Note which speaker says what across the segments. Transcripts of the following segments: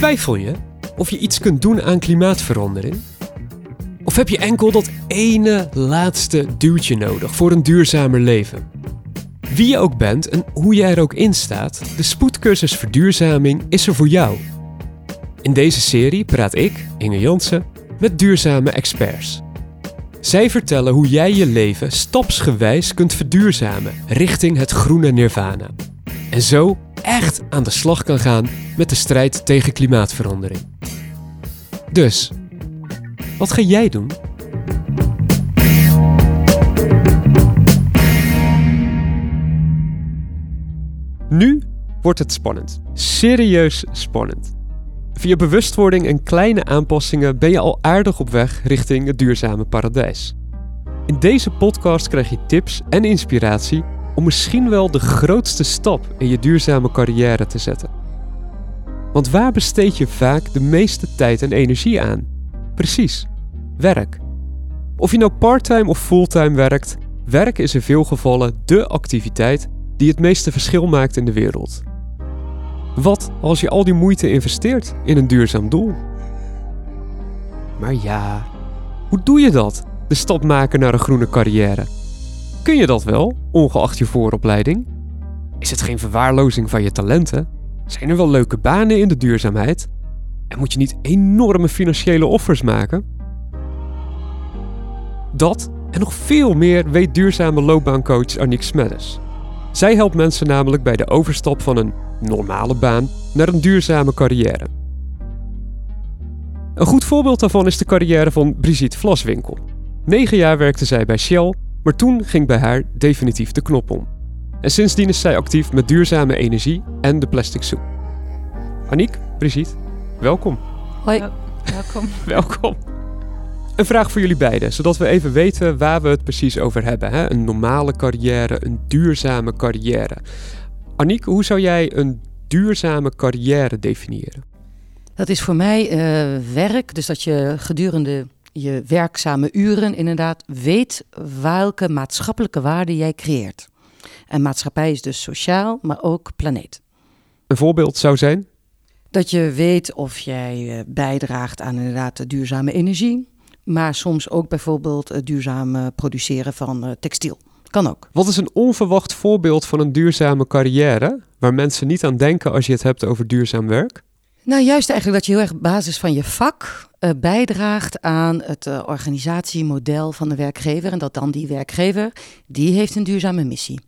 Speaker 1: Twijfel je of je iets kunt doen aan klimaatverandering? Of heb je enkel dat ene laatste duwtje nodig voor een duurzamer leven? Wie je ook bent en hoe jij er ook in staat, de spoedcursus verduurzaming is er voor jou. In deze serie praat ik, Inge Jansen, met duurzame experts. Zij vertellen hoe jij je leven stapsgewijs kunt verduurzamen richting het groene nirvana. En zo echt aan de slag kan gaan met de strijd tegen klimaatverandering. Dus, wat ga jij doen? Nu wordt het spannend. Serieus spannend. Via bewustwording en kleine aanpassingen ben je al aardig op weg richting het duurzame paradijs. In deze podcast krijg je tips en inspiratie om misschien wel de grootste stap in je duurzame carrière te zetten. Want waar besteed je vaak de meeste tijd en energie aan? Precies, werk. Of je nou parttime of fulltime werkt, werk is in veel gevallen dé activiteit die het meeste verschil maakt in de wereld. Wat als je al die moeite investeert in een duurzaam doel? Maar ja, hoe doe je dat? De stap maken naar een groene carrière. Kun je dat wel, ongeacht je vooropleiding? Is het geen verwaarlozing van je talenten? Zijn er wel leuke banen in de duurzaamheid? En moet je niet enorme financiële offers maken? Dat en nog veel meer weet duurzame loopbaancoach Aniek Smeddes. Zij helpt mensen namelijk bij de overstap van een normale baan naar een duurzame carrière. Een goed voorbeeld daarvan is de carrière van Brigitte Vlaswinkel. Negen jaar werkte zij bij Shell, maar toen ging bij haar definitief de knop om. En sindsdien is zij actief met duurzame energie en de plastic soep. Aniek, Brigitte, welkom.
Speaker 2: Hoi. welkom.
Speaker 1: welkom. Een vraag voor jullie beiden, zodat we even weten waar we het precies over hebben. Hè? Een normale carrière, een duurzame carrière. Aniek, hoe zou jij een duurzame carrière definiëren?
Speaker 2: Dat is voor mij uh, werk, dus dat je gedurende je werkzame uren inderdaad weet welke maatschappelijke waarde jij creëert. En maatschappij is dus sociaal, maar ook planeet.
Speaker 1: Een voorbeeld zou zijn?
Speaker 2: Dat je weet of jij eh, bijdraagt aan inderdaad de duurzame energie, maar soms ook bijvoorbeeld het duurzaam produceren van eh, textiel. Kan ook.
Speaker 1: Wat is een onverwacht voorbeeld van een duurzame carrière waar mensen niet aan denken als je het hebt over duurzaam werk?
Speaker 2: Nou, juist eigenlijk dat je heel erg op basis van je vak uh, bijdraagt aan het uh, organisatiemodel van de werkgever. En dat dan die werkgever, die heeft een duurzame missie.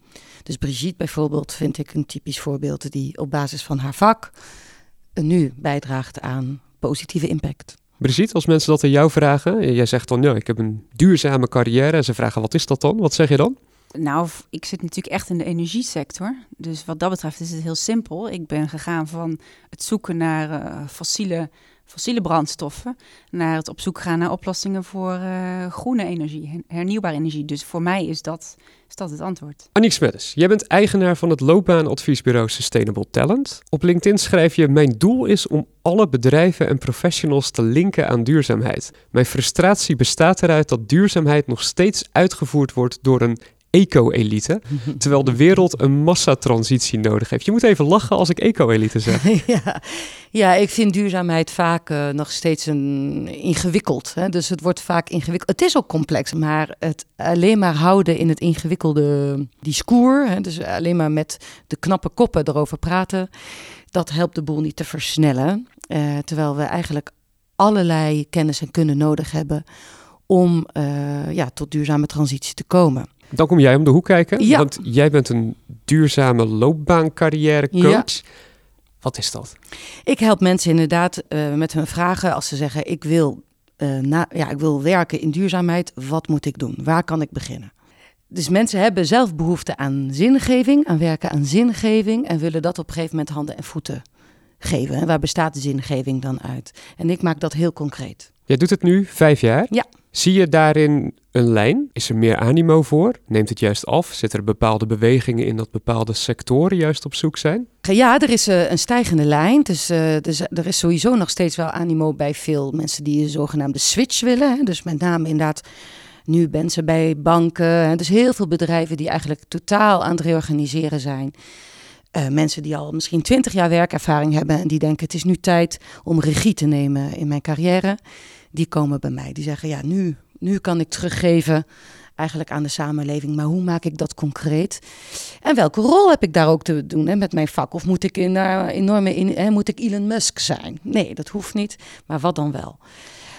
Speaker 2: Dus Brigitte bijvoorbeeld vind ik een typisch voorbeeld die op basis van haar vak uh, nu bijdraagt aan positieve impact.
Speaker 1: Brigitte, als mensen dat aan jou vragen, jij zegt dan ja, ik heb een duurzame carrière en ze vragen wat is dat dan? Wat zeg je dan?
Speaker 3: Nou, ik zit natuurlijk echt in de energiesector. Dus wat dat betreft is het heel simpel. Ik ben gegaan van het zoeken naar uh, fossiele, fossiele brandstoffen naar het op zoek gaan naar oplossingen voor uh, groene energie, hernieuwbare energie. Dus voor mij is dat, is dat het antwoord.
Speaker 1: Aniek Smeddes, jij bent eigenaar van het loopbaanadviesbureau Sustainable Talent. Op LinkedIn schrijf je: Mijn doel is om alle bedrijven en professionals te linken aan duurzaamheid. Mijn frustratie bestaat eruit dat duurzaamheid nog steeds uitgevoerd wordt door een eco-elite, terwijl de wereld een massatransitie nodig heeft. Je moet even lachen als ik eco-elite zeg.
Speaker 2: ja. ja, ik vind duurzaamheid vaak uh, nog steeds een ingewikkeld. Hè? Dus het wordt vaak ingewikkeld. Het is ook complex, maar het alleen maar houden in het ingewikkelde discours, hè? dus alleen maar met de knappe koppen erover praten, dat helpt de boel niet te versnellen. Uh, terwijl we eigenlijk allerlei kennis en kunnen nodig hebben om uh, ja, tot duurzame transitie te komen.
Speaker 1: Dan kom jij om de hoek kijken, ja. want jij bent een duurzame loopbaancarrièrecoach. Ja. Wat is dat?
Speaker 2: Ik help mensen inderdaad uh, met hun vragen als ze zeggen: ik wil, uh, na, ja, ik wil werken in duurzaamheid. Wat moet ik doen? Waar kan ik beginnen? Dus mensen hebben zelf behoefte aan zingeving, aan werken aan zingeving en willen dat op een gegeven moment handen en voeten geven. En waar bestaat de zingeving dan uit? En ik maak dat heel concreet.
Speaker 1: Jij doet het nu vijf jaar?
Speaker 2: Ja.
Speaker 1: Zie je daarin een lijn? Is er meer animo voor? Neemt het juist af? Zitten er bepaalde bewegingen in dat bepaalde sectoren juist op zoek zijn?
Speaker 2: Ja, er is uh, een stijgende lijn. Dus, uh, dus er is sowieso nog steeds wel animo bij veel mensen die een zogenaamde switch willen. Dus met name inderdaad nu mensen bij banken. Dus heel veel bedrijven die eigenlijk totaal aan het reorganiseren zijn. Mensen die al misschien twintig jaar werkervaring hebben en die denken het is nu tijd om regie te nemen in mijn carrière. Die komen bij mij. Die zeggen ja, nu, nu kan ik teruggeven eigenlijk aan de samenleving. Maar hoe maak ik dat concreet? En welke rol heb ik daar ook te doen hè, met mijn vak? Of moet ik in, uh, enorme in, hè, moet ik Elon Musk zijn? Nee, dat hoeft niet. Maar wat dan wel?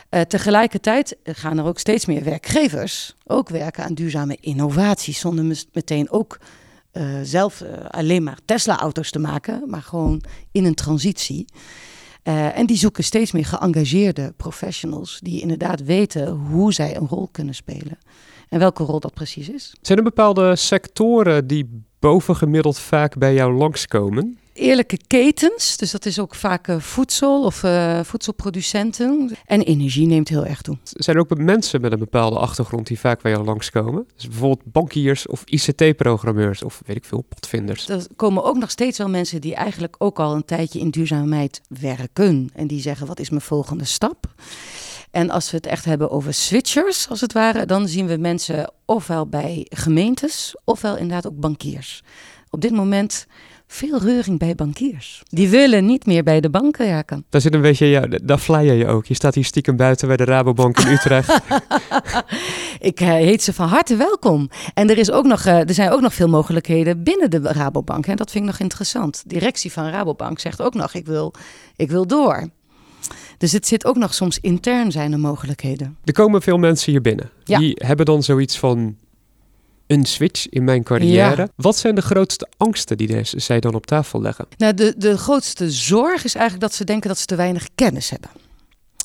Speaker 2: Uh, tegelijkertijd gaan er ook steeds meer werkgevers ook werken aan duurzame innovaties, zonder meteen ook uh, zelf alleen maar Tesla-auto's te maken, maar gewoon in een transitie. Uh, en die zoeken steeds meer geëngageerde professionals die inderdaad weten hoe zij een rol kunnen spelen en welke rol dat precies is.
Speaker 1: Zijn er bepaalde sectoren die bovengemiddeld vaak bij jou langskomen?
Speaker 2: Eerlijke ketens, dus dat is ook vaak uh, voedsel of uh, voedselproducenten. En energie neemt heel erg toe.
Speaker 1: Zijn er ook mensen met een bepaalde achtergrond die vaak bij jou langskomen? Dus bijvoorbeeld bankiers of ICT-programmeurs of weet ik veel, padvinders.
Speaker 2: Er komen ook nog steeds wel mensen die eigenlijk ook al een tijdje in duurzaamheid werken. En die zeggen, wat is mijn volgende stap? En als we het echt hebben over switchers, als het ware, dan zien we mensen ofwel bij gemeentes, ofwel inderdaad ook bankiers. Op dit moment veel reuring bij bankiers. Die willen niet meer bij de banken werken.
Speaker 1: Daar zit een beetje, ja, daar flyer je ook. Je staat hier stiekem buiten bij de Rabobank in Utrecht.
Speaker 2: ik uh, heet ze van harte welkom. En er, is ook nog, uh, er zijn ook nog veel mogelijkheden binnen de Rabobank. En dat vind ik nog interessant. De directie van Rabobank zegt ook nog, ik wil, ik wil door. Dus het zit ook nog soms intern zijn er mogelijkheden.
Speaker 1: Er komen veel mensen hier binnen. Ja. Die hebben dan zoiets van een switch in mijn carrière. Ja. Wat zijn de grootste angsten die zij dan op tafel leggen?
Speaker 2: Nou, de, de grootste zorg is eigenlijk dat ze denken dat ze te weinig kennis hebben.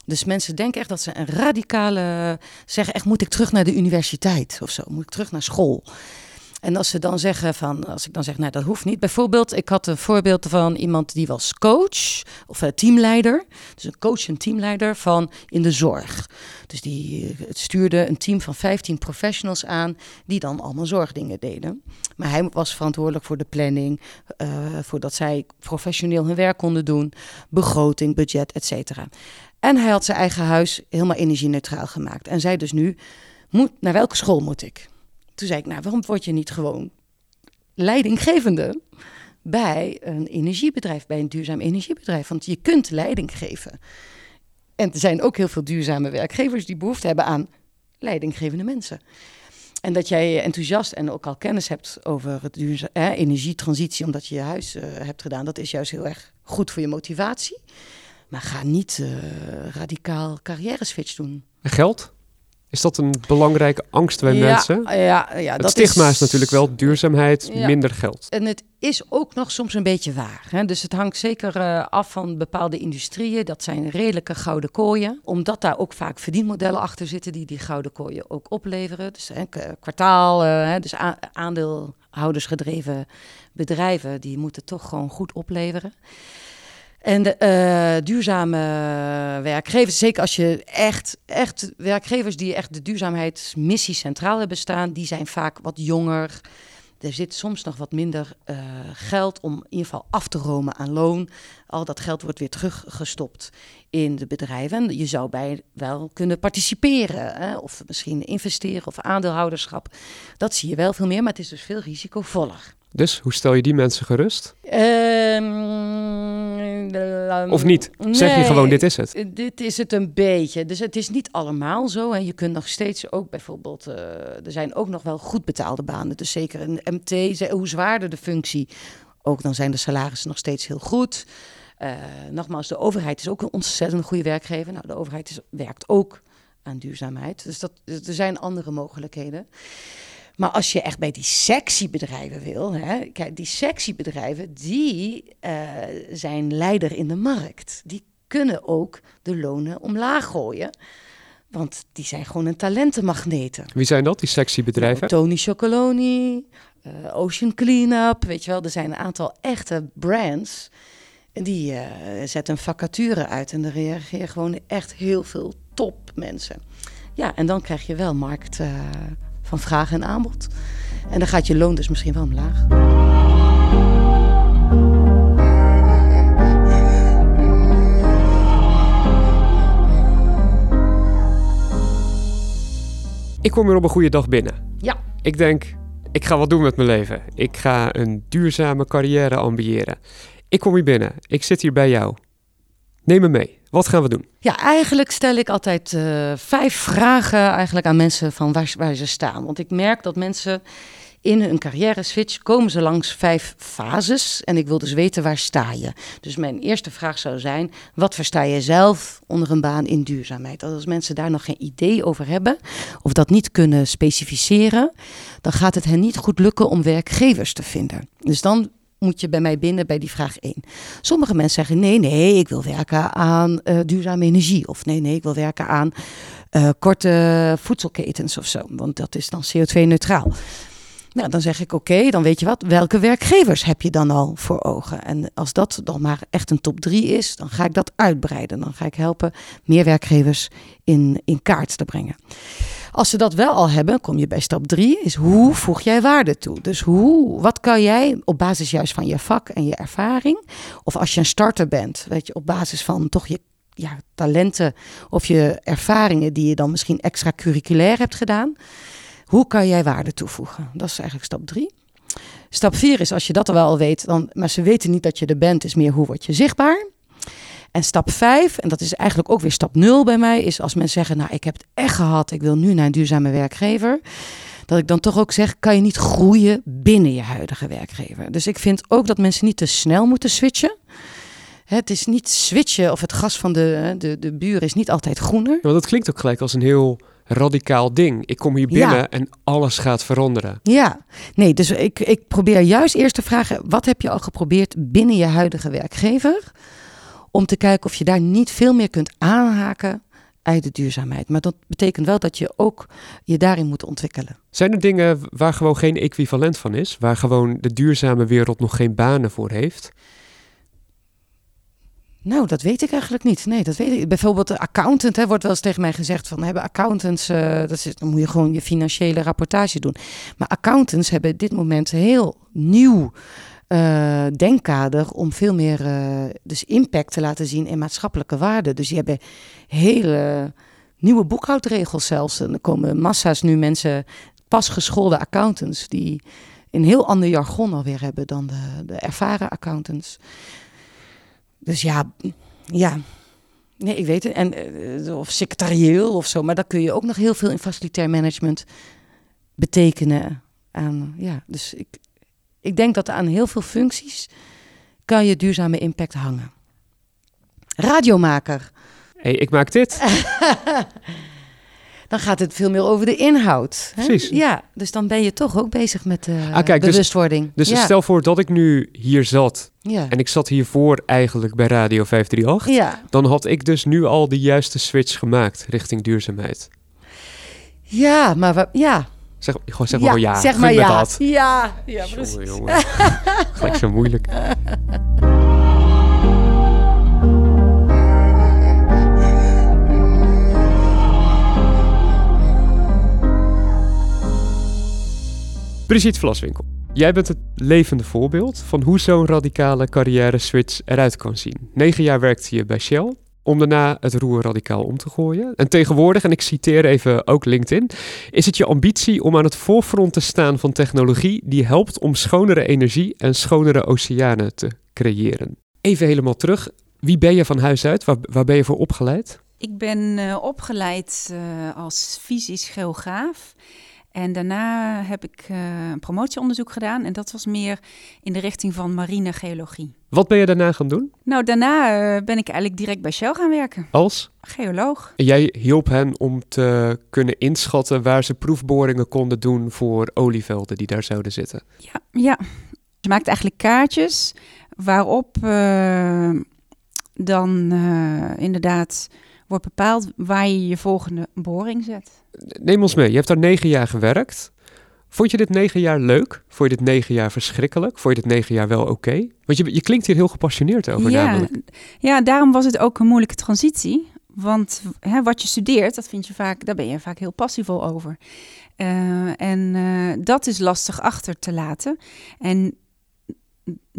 Speaker 2: Dus mensen denken echt dat ze een radicale. zeggen echt: moet ik terug naar de universiteit of zo? Moet ik terug naar school? En als ze dan zeggen van, als ik dan zeg, nou dat hoeft niet. Bijvoorbeeld, ik had een voorbeeld van iemand die was coach of uh, teamleider. Dus een coach en teamleider van in de zorg. Dus die uh, stuurde een team van 15 professionals aan die dan allemaal zorgdingen deden. Maar hij was verantwoordelijk voor de planning, uh, voor dat zij professioneel hun werk konden doen, begroting, budget, et cetera. En hij had zijn eigen huis helemaal energie-neutraal gemaakt. En zei dus nu, moet, naar welke school moet ik? Toen zei ik, nou, waarom word je niet gewoon leidinggevende bij een energiebedrijf, bij een duurzaam energiebedrijf? Want je kunt leiding geven. En er zijn ook heel veel duurzame werkgevers die behoefte hebben aan leidinggevende mensen. En dat jij enthousiast en ook al kennis hebt over het energietransitie, omdat je je huis uh, hebt gedaan, dat is juist heel erg goed voor je motivatie. Maar ga niet uh, radicaal carrière switch doen.
Speaker 1: Geld? Is dat een belangrijke angst bij mensen?
Speaker 2: Ja, ja,
Speaker 1: het stigma is, natuurlijk wel duurzaamheid, minder geld.
Speaker 2: En het is ook nog soms een beetje waar. Hè? Dus het hangt zeker uh, af van bepaalde industrieën. Dat zijn redelijke gouden kooien. Omdat daar ook vaak verdienmodellen achter zitten die die gouden kooien ook opleveren. Dus hè, kwartaal, uh, dus aandeelhoudersgedreven bedrijven, die moeten toch gewoon goed opleveren. En de, uh, duurzame werkgevers, zeker als je echt, echt werkgevers die echt de duurzaamheidsmissie centraal hebben staan, die zijn vaak wat jonger. Er zit soms nog wat minder uh, geld om in ieder geval af te romen aan loon. Al dat geld wordt weer teruggestopt in de bedrijven. En je zou bij wel kunnen participeren, hè? of misschien investeren of aandeelhouderschap. Dat zie je wel veel meer, maar het is dus veel risicovoller.
Speaker 1: Dus hoe stel je die mensen gerust?
Speaker 2: Um,
Speaker 1: of niet? Zeg je gewoon, dit is het?
Speaker 2: Eh, dit is het een beetje. Dus het is niet allemaal zo. En je kunt nog steeds ook bijvoorbeeld... Uh, er zijn ook nog wel goed betaalde banen. Dus zeker een MT, hoe zwaarder de functie... ook dan zijn de salarissen nog steeds heel goed. Uh, nogmaals, de overheid is ook een ontzettend goede werkgever. Nou, de overheid is, werkt ook aan duurzaamheid. Dus dat, er zijn andere mogelijkheden. Maar als je echt bij die sexy bedrijven wil, hè, kijk, die sexy bedrijven, die uh, zijn leider in de markt. Die kunnen ook de lonen omlaag gooien. Want die zijn gewoon een talentenmagneten.
Speaker 1: Wie zijn dat, die sexy bedrijven?
Speaker 2: Nou, Tony Chocoloni, uh, Ocean Cleanup, weet je wel. Er zijn een aantal echte brands. Die uh, zetten een vacature uit en er reageren gewoon echt heel veel topmensen. Ja, en dan krijg je wel markt van vraag en aanbod. En dan gaat je loon dus misschien wel omlaag.
Speaker 1: Ik kom weer op een goede dag binnen.
Speaker 2: Ja.
Speaker 1: Ik denk, Ik ga wat doen met mijn leven. Ik ga een duurzame carrière ambiëren. Ik kom hier binnen. Ik zit hier bij jou. Neem me mee. Wat gaan we doen?
Speaker 2: Ja, eigenlijk stel ik altijd uh, vijf vragen eigenlijk aan mensen van waar, waar ze staan. Want ik merk dat mensen in hun carrière switch komen ze langs vijf fases. En ik wil dus weten waar sta je. Dus mijn eerste vraag zou zijn: wat versta je zelf onder een baan in duurzaamheid? Als mensen daar nog geen idee over hebben of dat niet kunnen specificeren, dan gaat het hen niet goed lukken om werkgevers te vinden. Dus dan moet je bij mij binnen bij die vraag 1. Sommige mensen zeggen: nee, nee, ik wil werken aan uh, duurzame energie. Of nee, nee, ik wil werken aan uh, korte voedselketens of zo. Want dat is dan CO2-neutraal. Nou, dan zeg ik oké, dan weet je wat, welke werkgevers heb je dan al voor ogen? En als dat dan maar echt een top 3 is, dan ga ik dat uitbreiden. Dan ga ik helpen meer werkgevers in, in kaart te brengen. Als ze dat wel al hebben, kom je bij stap 3, is hoe voeg jij waarde toe? Dus hoe, wat kan jij op basis juist van je vak en je ervaring, of als je een starter bent, weet je, op basis van toch je ja, talenten of je ervaringen die je dan misschien extra curriculair hebt gedaan, hoe kan jij waarde toevoegen? Dat is eigenlijk stap drie. Stap vier is als je dat al wel weet, dan, maar ze weten niet dat je er bent, is meer hoe word je zichtbaar. En stap vijf, en dat is eigenlijk ook weer stap nul bij mij, is als mensen zeggen, nou ik heb het echt gehad, ik wil nu naar een duurzame werkgever. Dat ik dan toch ook zeg, kan je niet groeien binnen je huidige werkgever. Dus ik vind ook dat mensen niet te snel moeten switchen. Het is niet switchen of het gas van de, de, de buren is niet altijd groener.
Speaker 1: Ja, dat klinkt ook gelijk als een heel radicaal ding. Ik kom hier binnen en alles gaat veranderen.
Speaker 2: Ja, nee, dus ik, ik probeer juist eerst te vragen: wat heb je al geprobeerd binnen je huidige werkgever? Om te kijken of je daar niet veel meer kunt aanhaken uit de duurzaamheid. Maar dat betekent wel dat je ook je daarin moet ontwikkelen.
Speaker 1: Zijn er dingen waar gewoon geen equivalent van is? Waar gewoon de duurzame wereld nog geen banen voor heeft?
Speaker 2: Nou, dat weet ik eigenlijk niet. Nee, dat weet ik. Bijvoorbeeld de accountant, hè, wordt wel eens tegen mij gezegd van hebben accountants, uh, dat is, dan moet je gewoon je financiële rapportage doen. Maar accountants hebben dit moment heel nieuw uh, denkkader om veel meer uh, dus impact te laten zien in maatschappelijke waarden. Dus die hebben hele nieuwe boekhoudregels zelfs. En er komen massa's nu mensen, pas geschoolde accountants, die een heel ander jargon alweer hebben dan de, de ervaren accountants. Dus ja, ja. Nee, ik weet het. En, uh, of secretarieel of zo. Maar daar kun je ook nog heel veel in facilitair management betekenen. Ja, dus ik, ik denk dat aan heel veel functies kan je duurzame impact hangen. Radiomaker.
Speaker 1: hey, ik maak dit.
Speaker 2: dan gaat het veel meer over de inhoud.
Speaker 1: Hè? Precies.
Speaker 2: Ja, dus dan ben je toch ook bezig met de ah, kijk, dus- bewustwording.
Speaker 1: Dus,
Speaker 2: dus
Speaker 1: stel voor dat ik nu hier zat ja. en ik zat hiervoor eigenlijk bij Radio 538. Ja. Dan had ik dus nu al de juiste switch gemaakt richting duurzaamheid.
Speaker 2: Ja, maar we, ja.
Speaker 1: Zeg, gewoon zeg maar ja.
Speaker 2: Zeg maar ja. Ja, ja,
Speaker 1: precies. Jongen. Gelijk zo moeilijk. Brigitte Vlaswinkel, jij bent het levende voorbeeld van hoe zo'n radicale carrière switch eruit kan zien. Negen jaar werkte je bij Shell, om daarna het roer radicaal om te gooien. En tegenwoordig, en ik citeer even ook LinkedIn, is het je ambitie om aan het voorfront te staan van technologie die helpt om schonere energie en schonere oceanen te creëren. Even helemaal terug. Wie ben je van huis uit? Waar, waar ben je voor opgeleid?
Speaker 3: Ik ben uh, opgeleid uh, als fysisch geograaf. En daarna heb ik uh, een promotieonderzoek gedaan. En dat was meer in de richting van marine geologie.
Speaker 1: Wat ben je daarna gaan doen?
Speaker 3: Nou, daarna uh, ben ik eigenlijk direct bij Shell gaan werken.
Speaker 1: Als?
Speaker 3: Geoloog.
Speaker 1: En jij hielp hen om te kunnen inschatten waar ze proefboringen konden doen voor olievelden die daar zouden zitten.
Speaker 3: Ja, ja. Je maakt eigenlijk kaartjes waarop uh, dan inderdaad wordt bepaald waar je je volgende boring zet.
Speaker 1: Neem ons mee, je hebt daar negen jaar gewerkt. Vond je dit negen jaar leuk? Vond je dit negen jaar verschrikkelijk? Vond je dit negen jaar wel oké? Want je, je klinkt hier heel gepassioneerd over
Speaker 3: ja,
Speaker 1: namelijk.
Speaker 3: Ja, daarom was het ook een moeilijke transitie. Want hè, wat je studeert, dat vind je vaak, daar ben je vaak heel passievol over. Uh, en uh, dat is lastig achter te laten. En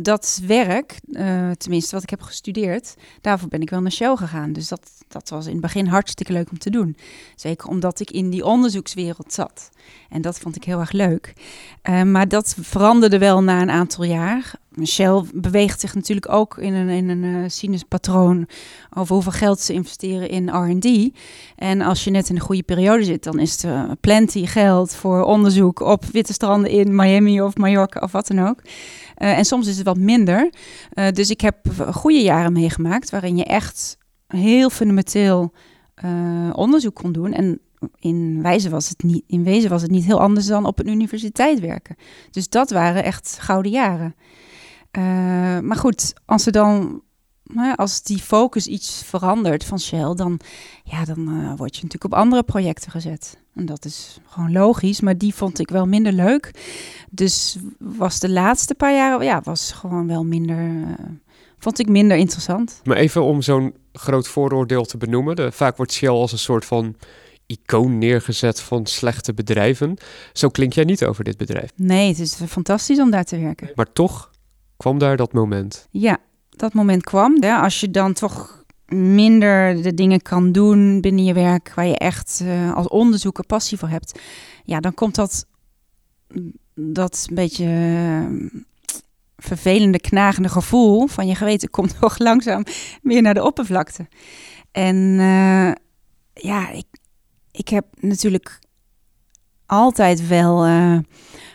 Speaker 3: dat werk, uh, tenminste wat ik heb gestudeerd, daarvoor ben ik wel naar Shell gegaan. Dus dat, dat was in het begin hartstikke leuk om te doen. Zeker omdat ik in die onderzoekswereld zat. En dat vond ik heel erg leuk. Uh, maar dat veranderde wel na een aantal jaar. Shell beweegt zich natuurlijk ook in een, in een uh, sinuspatroon over hoeveel geld ze investeren in R&D. En als je net in een goede periode zit, dan is er plenty geld voor onderzoek op witte stranden in Miami of Mallorca of wat dan ook. En soms is het minder. Uh, dus ik heb goede jaren meegemaakt waarin je echt heel fundamenteel uh, onderzoek kon doen. En in, wijze was het niet, in wezen was het niet heel anders dan op een universiteit werken. Dus dat waren echt gouden jaren. maar goed, als er dan als die focus iets verandert van Shell, dan, ja, dan uh, word je natuurlijk op andere projecten gezet. En dat is gewoon logisch, maar die vond ik wel minder leuk. Dus was de laatste paar jaren, ja, was gewoon wel minder, uh, vond ik minder interessant.
Speaker 1: Maar even om zo'n groot vooroordeel te benoemen. De, vaak wordt Shell als een soort van icoon neergezet van slechte bedrijven. Zo klink jij niet over dit bedrijf.
Speaker 3: Nee, het is fantastisch om daar te werken.
Speaker 1: Maar toch kwam daar dat moment.
Speaker 3: Ja, dat moment kwam. Ja, als je dan toch minder de dingen kan doen binnen je werk waar je echt uh, als onderzoeker passie voor hebt, ja, dan komt dat, dat beetje uh, vervelende, knagende gevoel van je geweten komt toch langzaam meer naar de oppervlakte. En uh, ja, ik, ik heb natuurlijk altijd wel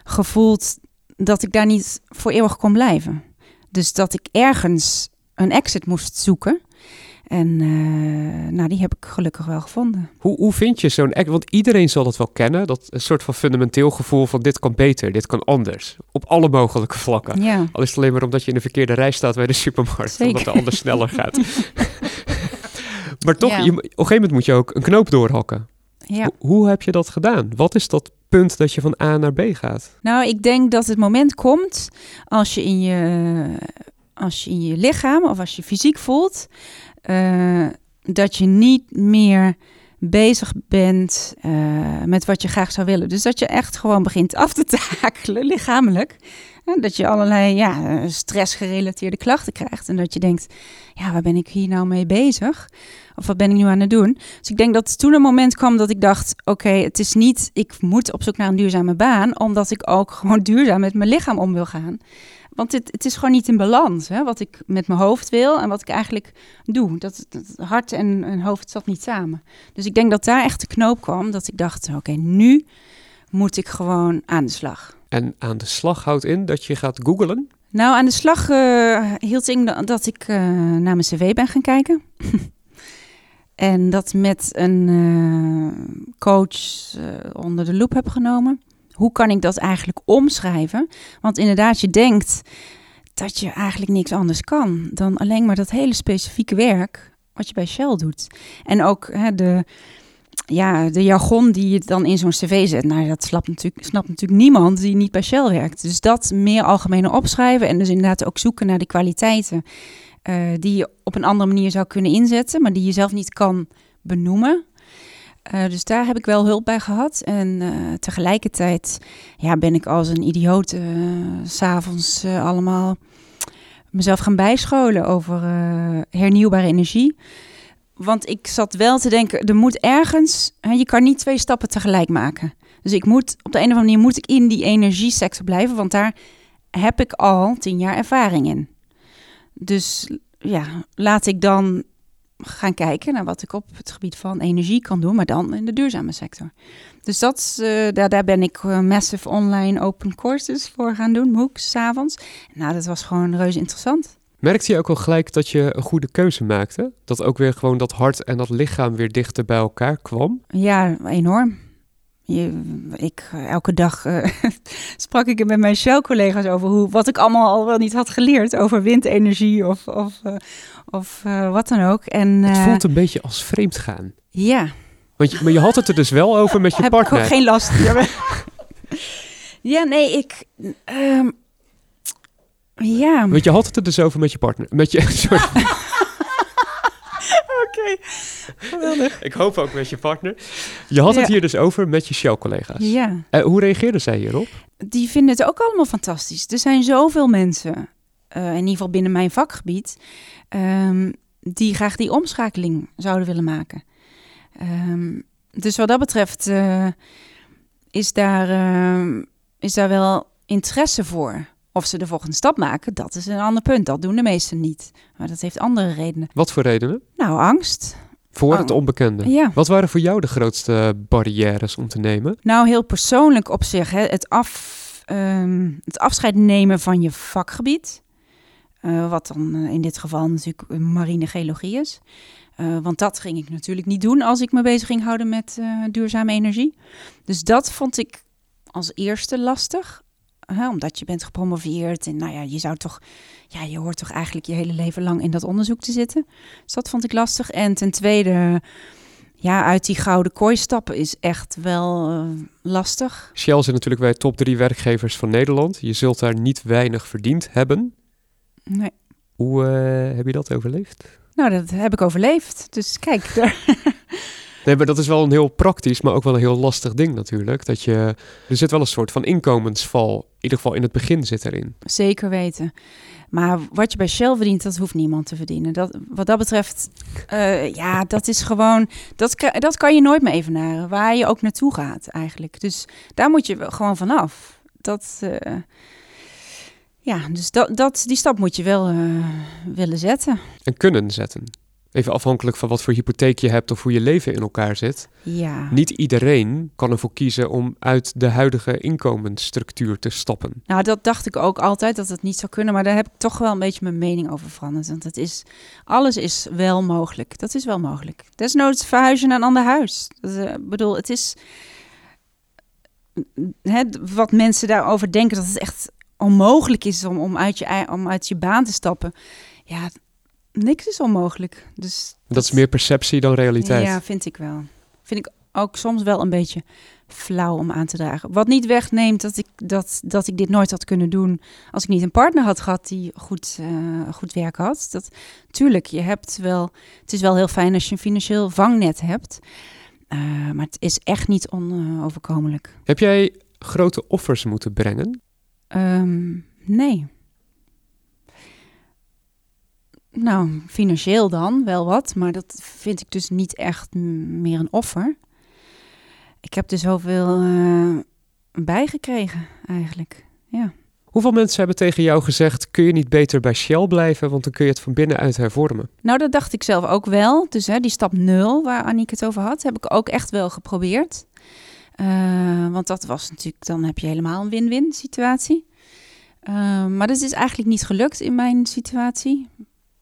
Speaker 3: gevoeld dat ik daar niet voor eeuwig kon blijven. Dus dat ik ergens een exit moest zoeken. En uh, nou, die heb ik gelukkig wel gevonden.
Speaker 1: Hoe, hoe vind je zo'n exit? Want iedereen zal dat wel kennen. Dat een soort van fundamenteel gevoel van dit kan beter, dit kan anders. Op alle mogelijke vlakken.
Speaker 3: Ja.
Speaker 1: Al is het alleen maar omdat je in de verkeerde rij staat bij de supermarkt. Zeker. Omdat de ander sneller gaat. maar toch, je, op een gegeven moment moet je ook een knoop doorhakken.
Speaker 3: Ja.
Speaker 1: Hoe, hoe heb je dat gedaan? Wat is dat punt dat je van A naar B gaat?
Speaker 3: Nou, ik denk dat het moment komt als je in je, als je, in je lichaam of als je fysiek voelt uh, dat je niet meer bezig bent uh, met wat je graag zou willen. Dus dat je echt gewoon begint af te takelen, lichamelijk. En dat je allerlei ja, stressgerelateerde klachten krijgt. En dat je denkt, ja, waar ben ik hier nou mee bezig? Of wat ben ik nu aan het doen? Dus ik denk dat toen een moment kwam dat ik dacht: oké, het is niet, ik moet op zoek naar een duurzame baan, omdat ik ook gewoon duurzaam met mijn lichaam om wil gaan. Want het, het is gewoon niet in balans, hè, wat ik met mijn hoofd wil en wat ik eigenlijk doe. Dat, dat hart en, en hoofd zat niet samen. Dus ik denk dat daar echt de knoop kwam, dat ik dacht: oké, nu moet ik gewoon aan de slag.
Speaker 1: En aan de slag houdt in dat je gaat googlen?
Speaker 3: Nou, aan de slag uh, hield in dat ik uh, naar mijn cv ben gaan kijken. En dat met een uh, coach onder de loep heb genomen. Hoe kan ik dat eigenlijk omschrijven? Want inderdaad, je denkt dat je eigenlijk niks anders kan dan alleen maar dat hele specifieke werk wat je bij Shell doet. En ook hè, de, ja, de jargon die je dan in zo'n cv zet. Nou, dat snapt natuurlijk, snapt natuurlijk niemand die niet bij Shell werkt. Dus dat meer algemene opschrijven en dus inderdaad ook zoeken naar de kwaliteiten uh, die je op een andere manier zou kunnen inzetten, maar die je zelf niet kan benoemen. Uh, dus daar heb ik wel hulp bij gehad. En uh, tegelijkertijd ja, ben ik als een idioot s'avonds allemaal mezelf gaan bijscholen over hernieuwbare energie. Want ik zat wel te denken, er moet ergens, hè, je kan niet twee stappen tegelijk maken. Dus ik moet, op de een of andere manier moet ik in die energiesector blijven, want daar heb ik al tien jaar ervaring in. Dus ja, laat ik dan gaan kijken naar wat ik op het gebied van energie kan doen, maar dan in de duurzame sector. Dus dat, uh, daar, daar ben ik uh, massive online open courses voor gaan doen, MOOCs, s'avonds. Nou, dat was gewoon reuze interessant.
Speaker 1: Merkte je ook al gelijk dat je een goede keuze maakte? Dat ook weer gewoon dat hart en dat lichaam weer dichter bij elkaar kwam?
Speaker 3: Ja, enorm. Je, ik, elke dag uh, sprak ik met mijn Shell-collega's over hoe, wat ik allemaal al wel niet had geleerd over windenergie of, of, uh, of uh, wat dan ook. En,
Speaker 1: het voelt een beetje als vreemd gaan.
Speaker 3: Ja.
Speaker 1: Want je, maar je had het er dus wel over met je
Speaker 3: Heb
Speaker 1: partner.
Speaker 3: Ik ook geen last. ja, nee, ik. Um, ja.
Speaker 1: Want je had het er dus over met je partner. Met je. Sorry.
Speaker 3: Oké, geweldig.
Speaker 1: Ik hoop ook met je partner. Je had het hier dus over met je Shell-collega's.
Speaker 3: Ja.
Speaker 1: Uh, hoe reageerden zij hierop?
Speaker 3: Die vinden het ook allemaal fantastisch. Er zijn zoveel mensen eh, in ieder geval binnen mijn vakgebied, ehm, die graag die omschakeling zouden willen maken. Ehm, dus wat dat betreft eh, is, daar, ehm, is daar wel interesse voor. Of ze de volgende stap maken, dat is een ander punt. Dat doen de meesten niet. Maar dat heeft andere redenen.
Speaker 1: Wat voor redenen?
Speaker 3: Nou, angst.
Speaker 1: Voor het onbekende.
Speaker 3: Ja.
Speaker 1: Wat waren voor jou de grootste barrières om te nemen?
Speaker 3: Nou, heel persoonlijk op zich. Hè, het, af, ehm, het afscheid nemen van je vakgebied. Eh, wat dan eh, in dit geval natuurlijk marine geologie is. Eh, want dat ging ik natuurlijk niet doen als ik me bezig ging houden met duurzame energie. Dus dat vond ik als eerste lastig. Omdat je bent gepromoveerd en nou ja, je zou toch, ja, je hoort toch eigenlijk je hele leven lang in dat onderzoek te zitten. Dus dat vond ik lastig. En ten tweede, ja, uit die gouden kooi stappen is echt wel lastig.
Speaker 1: Shell zit natuurlijk bij top drie werkgevers van Nederland. Je zult daar niet weinig verdiend hebben.
Speaker 3: Nee.
Speaker 1: Hoe eh, heb je dat overleefd?
Speaker 3: Nou, dat heb ik overleefd. Dus kijk, daar-
Speaker 1: Nee, maar dat is wel een heel praktisch, maar ook wel een heel lastig ding natuurlijk. Dat je, er zit wel een soort van inkomensval. In ieder geval in het begin zit erin.
Speaker 3: zeker weten. Maar wat je bij Shell verdient, dat hoeft niemand te verdienen. Dat, wat dat betreft, eh, ja, dat is gewoon, dat, dat kan je nooit meer evenaren. Waar je ook naartoe gaat eigenlijk. Dus daar moet je gewoon vanaf. Dat, eh, ja, dus dat, dat, die stap moet je wel eh, willen zetten.
Speaker 1: En kunnen zetten. Even afhankelijk van wat voor hypotheek je hebt of hoe je leven in elkaar zit.
Speaker 3: Ja.
Speaker 1: Niet iedereen kan ervoor kiezen om uit de huidige inkomensstructuur te stappen.
Speaker 3: Nou, dat dacht ik ook altijd dat het niet zou kunnen, maar daar heb ik toch wel een beetje mijn mening over veranderd. Want het is, alles is wel mogelijk. Dat is wel mogelijk. Desnoods verhuis je naar een ander huis. Eh, Ik bedoel, het is hè, wat mensen daarover denken dat het echt onmogelijk is om, om, uit je, om uit je baan te stappen. Ja, niks is onmogelijk. Dus
Speaker 1: Dat is meer perceptie dan realiteit.
Speaker 3: ja, vind ik wel. Vind ik ook soms wel een beetje flauw om aan te dragen. Wat niet wegneemt dat ik, dat, dat ik dit nooit had kunnen doen als ik niet een partner had gehad die goed, eh, goed werk had. Dat, tuurlijk, je hebt wel, het is wel heel fijn als je een financieel vangnet hebt. Eh, maar het is echt niet onoverkomelijk.
Speaker 1: Heb jij grote offers moeten brengen?
Speaker 3: Ehm, nee. Nou, financieel dan wel wat, maar dat vind ik dus niet echt meer een offer. Ik heb er zoveel eh bijgekregen eigenlijk. Ja.
Speaker 1: Hoeveel mensen hebben tegen jou gezegd: kun je niet beter bij Shell blijven, want dan kun je het van binnenuit hervormen?
Speaker 3: Nou, dat dacht ik zelf ook wel. Dus hè, die stap nul, waar Aniek het over had, heb ik ook echt wel geprobeerd. Eh, want dat was natuurlijk, dan heb je helemaal een win-win situatie. Eh, maar dat is eigenlijk niet gelukt in mijn situatie.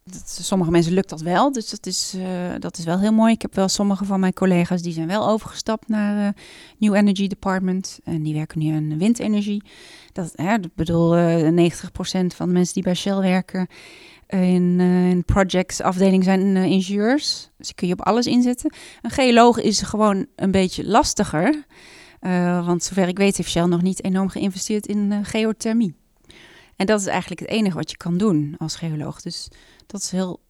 Speaker 3: Dat, sommige mensen lukt dat wel, dus dat is, eh, dat is wel heel mooi. Ik heb wel sommige van mijn collega's die zijn wel overgestapt naar New Energy Department. En die werken nu aan windenergie. Dat, hè, ik bedoel, eh 90% van de mensen die bij Shell werken in, eh in projects afdeling zijn eh, ingenieurs. Dus die kun je op alles inzetten. Een geoloog is gewoon een beetje lastiger. Eh, want zover ik weet heeft Shell nog niet enorm geïnvesteerd in geothermie. En dat is eigenlijk het enige wat je kan doen als geoloog. Dus dat is heel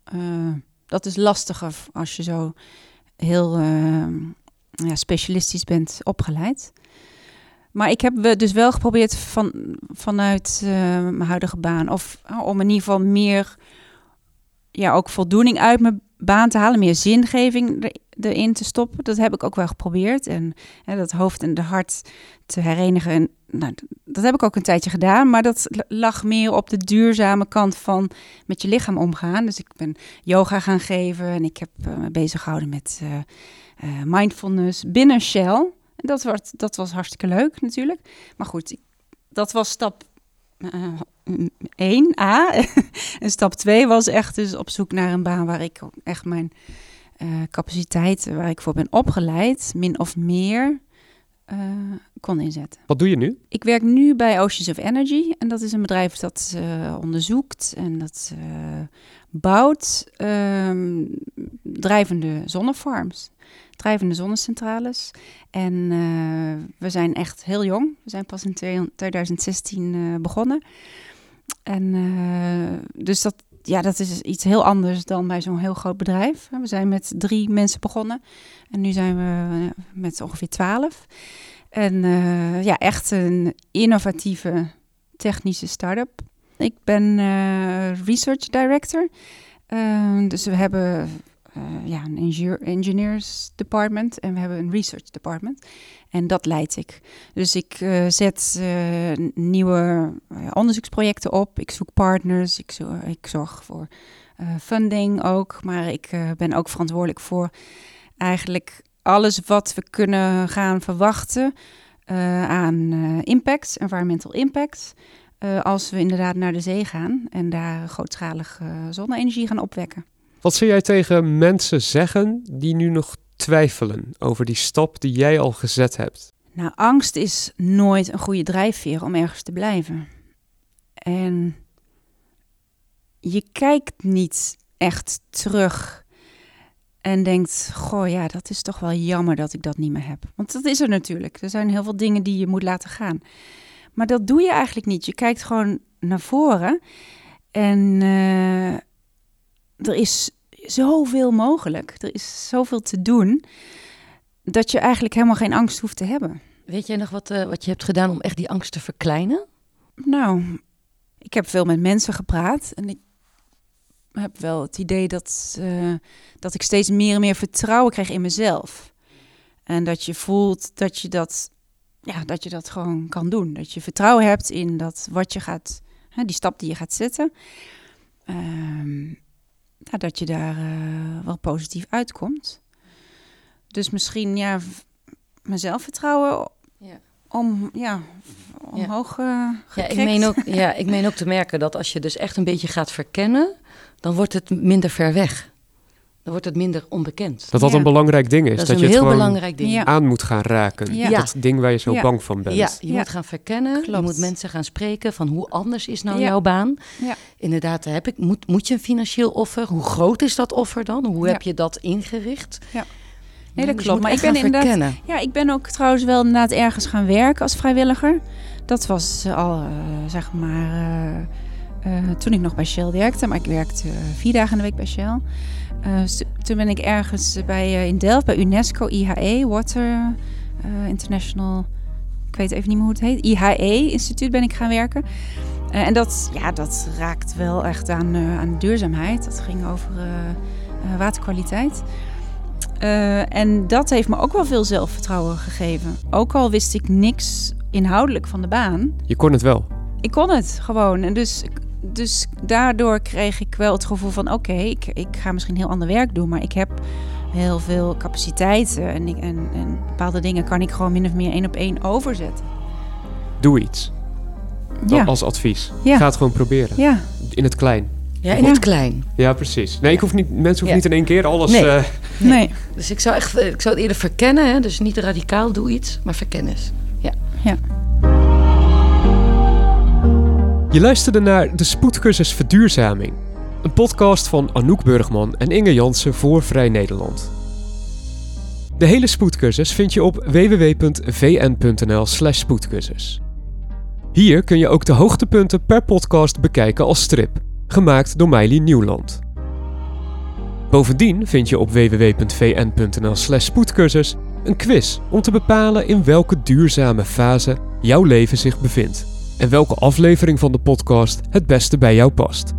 Speaker 3: dat is lastiger als je zo heel ja, specialistisch bent opgeleid. Maar ik heb dus wel geprobeerd van, vanuit eh, mijn huidige baan. Of eh, om in ieder geval meer ja, ook voldoening uit mijn baan te halen. Meer zingeving er- erin te stoppen. Dat heb ik ook wel geprobeerd. En dat hoofd en de hart te herenigen. En, nou, dat heb ik ook een tijdje gedaan. Maar dat lag meer op de duurzame kant van met je lichaam omgaan. Dus ik ben yoga gaan geven. En ik heb eh, me bezig gehouden met mindfulness binnen Shell. En dat, dat was hartstikke leuk natuurlijk. Maar goed, dat was stap eh, 1a. en stap 2 was echt dus op zoek naar een baan waar ik echt mijn eh, capaciteit, waar ik voor ben opgeleid, min of meer eh, kon inzetten.
Speaker 1: Wat doe je nu?
Speaker 3: Ik werk nu bij Oceans of Energy en dat is een bedrijf dat eh, onderzoekt en dat eh, bouwt ehm, drijvende zonnefarms, drijvende zonnecentrales. En we zijn echt heel jong. We zijn pas in 2016 eh, begonnen. En dus dat, ja, dat is iets heel anders dan bij zo'n heel groot bedrijf. We zijn met drie mensen begonnen en nu zijn we eh, met ongeveer twaalf. En eh, ja, echt een innovatieve technische start-up. Ik ben uh, research director. Uh, dus we hebben ja, een engineer, engineers department en we hebben een research department. En dat leid ik. Dus ik uh, zet uh, nieuwe onderzoeksprojecten op. Ik zoek partners. Ik, ik zorg voor funding ook. Maar ik ben ook verantwoordelijk voor eigenlijk alles wat we kunnen gaan verwachten aan impact, environmental impact. als we inderdaad naar de zee gaan en daar grootschalig zonne-energie gaan opwekken.
Speaker 1: Wat zou jij tegen mensen zeggen die nu nog twijfelen over die stap die jij al gezet hebt?
Speaker 3: Nou, angst is nooit een goede drijfveer om ergens te blijven. En je kijkt niet echt terug en denkt: Goh, ja, dat is toch wel jammer dat ik dat niet meer heb. Want dat is er natuurlijk. Er zijn heel veel dingen die je moet laten gaan. Maar dat doe je eigenlijk niet. Je kijkt gewoon naar voren en uh, er is zoveel mogelijk. Er is zoveel te doen dat je eigenlijk helemaal geen angst hoeft te hebben.
Speaker 2: Weet jij nog wat, uh, wat je hebt gedaan om echt die angst te verkleinen?
Speaker 3: Nou, ik heb veel met mensen gepraat en ik heb wel het idee dat, uh, dat ik steeds meer en meer vertrouwen krijg in mezelf. En dat je voelt dat je dat, ja, dat je dat gewoon kan doen. Dat je vertrouwen hebt in dat wat je gaat, hè, die stap die je gaat zetten. Um, dat je daar uh, wel positief uitkomt. Dus misschien ja, mijn zelfvertrouwen ja. om ja, omhoog. Uh,
Speaker 2: ja, ik meen ook, ja, ik meen ook te merken dat als je dus echt een beetje gaat verkennen, dan wordt het minder ver weg. Dan wordt het minder onbekend.
Speaker 1: Dat dat een belangrijk ding is.
Speaker 2: Dat,
Speaker 1: dat
Speaker 2: is
Speaker 1: je het
Speaker 2: heel belangrijk ding.
Speaker 1: aan moet gaan raken. Ja. Dat ding waar je zo bang van bent.
Speaker 2: Ja, je moet gaan verkennen. Klopt. Je moet mensen gaan spreken van hoe anders is nou jouw baan. Inderdaad, heb ik, moet, moet je een financieel offer? Hoe groot is dat offer dan? Hoe heb je dat ingericht?
Speaker 3: Ja. Nee, dat dus klopt. Maar ik ben inderdaad. Ja, ik ben ook trouwens wel inderdaad ergens gaan werken als vrijwilliger. Dat was al, uh, zeg maar, uh, uh, toen ik nog bij Shell werkte. Maar ik werkte vier dagen in de week bij Shell. Uh, toen ben ik ergens bij, in Delft bij UNESCO, IHE, Water International, ik weet even niet meer hoe het heet, IHE-instituut ben ik gaan werken. en dat, ja, dat raakt wel echt aan, aan duurzaamheid. Dat ging over waterkwaliteit. en dat heeft me ook wel veel zelfvertrouwen gegeven. Ook al wist ik niks inhoudelijk van de baan.
Speaker 1: Je kon het wel.
Speaker 3: Ik kon het gewoon. En dus dus daardoor kreeg ik wel het gevoel van: oké, ik, ik ga misschien heel ander werk doen, maar ik heb heel veel capaciteiten en, ik, en, en bepaalde dingen kan ik gewoon min of meer één op één overzetten.
Speaker 1: Doe iets. Ja. Als advies. Ja. Ga het gewoon proberen.
Speaker 3: Ja.
Speaker 1: In het klein.
Speaker 2: Ja, in het klein.
Speaker 1: Ja, precies. Nee, ik hoef niet, mensen hoeven niet in één keer alles...
Speaker 2: Nee.
Speaker 1: Uh...
Speaker 3: nee.
Speaker 2: Dus ik zou, echt, ik zou het eerder verkennen. Hè? Dus niet radicaal, doe iets, maar verkennis. Ja.
Speaker 3: ja.
Speaker 1: Je luisterde naar de Spoedcursus Verduurzaming. Een podcast van Anouk Burgman en Inge Jansen voor Vrij Nederland. De hele spoedcursus vind je op www.vn.nl/slash spoedcursus. Hier kun je ook de hoogtepunten per podcast bekijken als strip, gemaakt door Meili Nieuwland. Bovendien vind je op www.vn.nl/slash spoedcursus een quiz om te bepalen in welke duurzame fase jouw leven zich bevindt en welke aflevering van de podcast het beste bij jou past.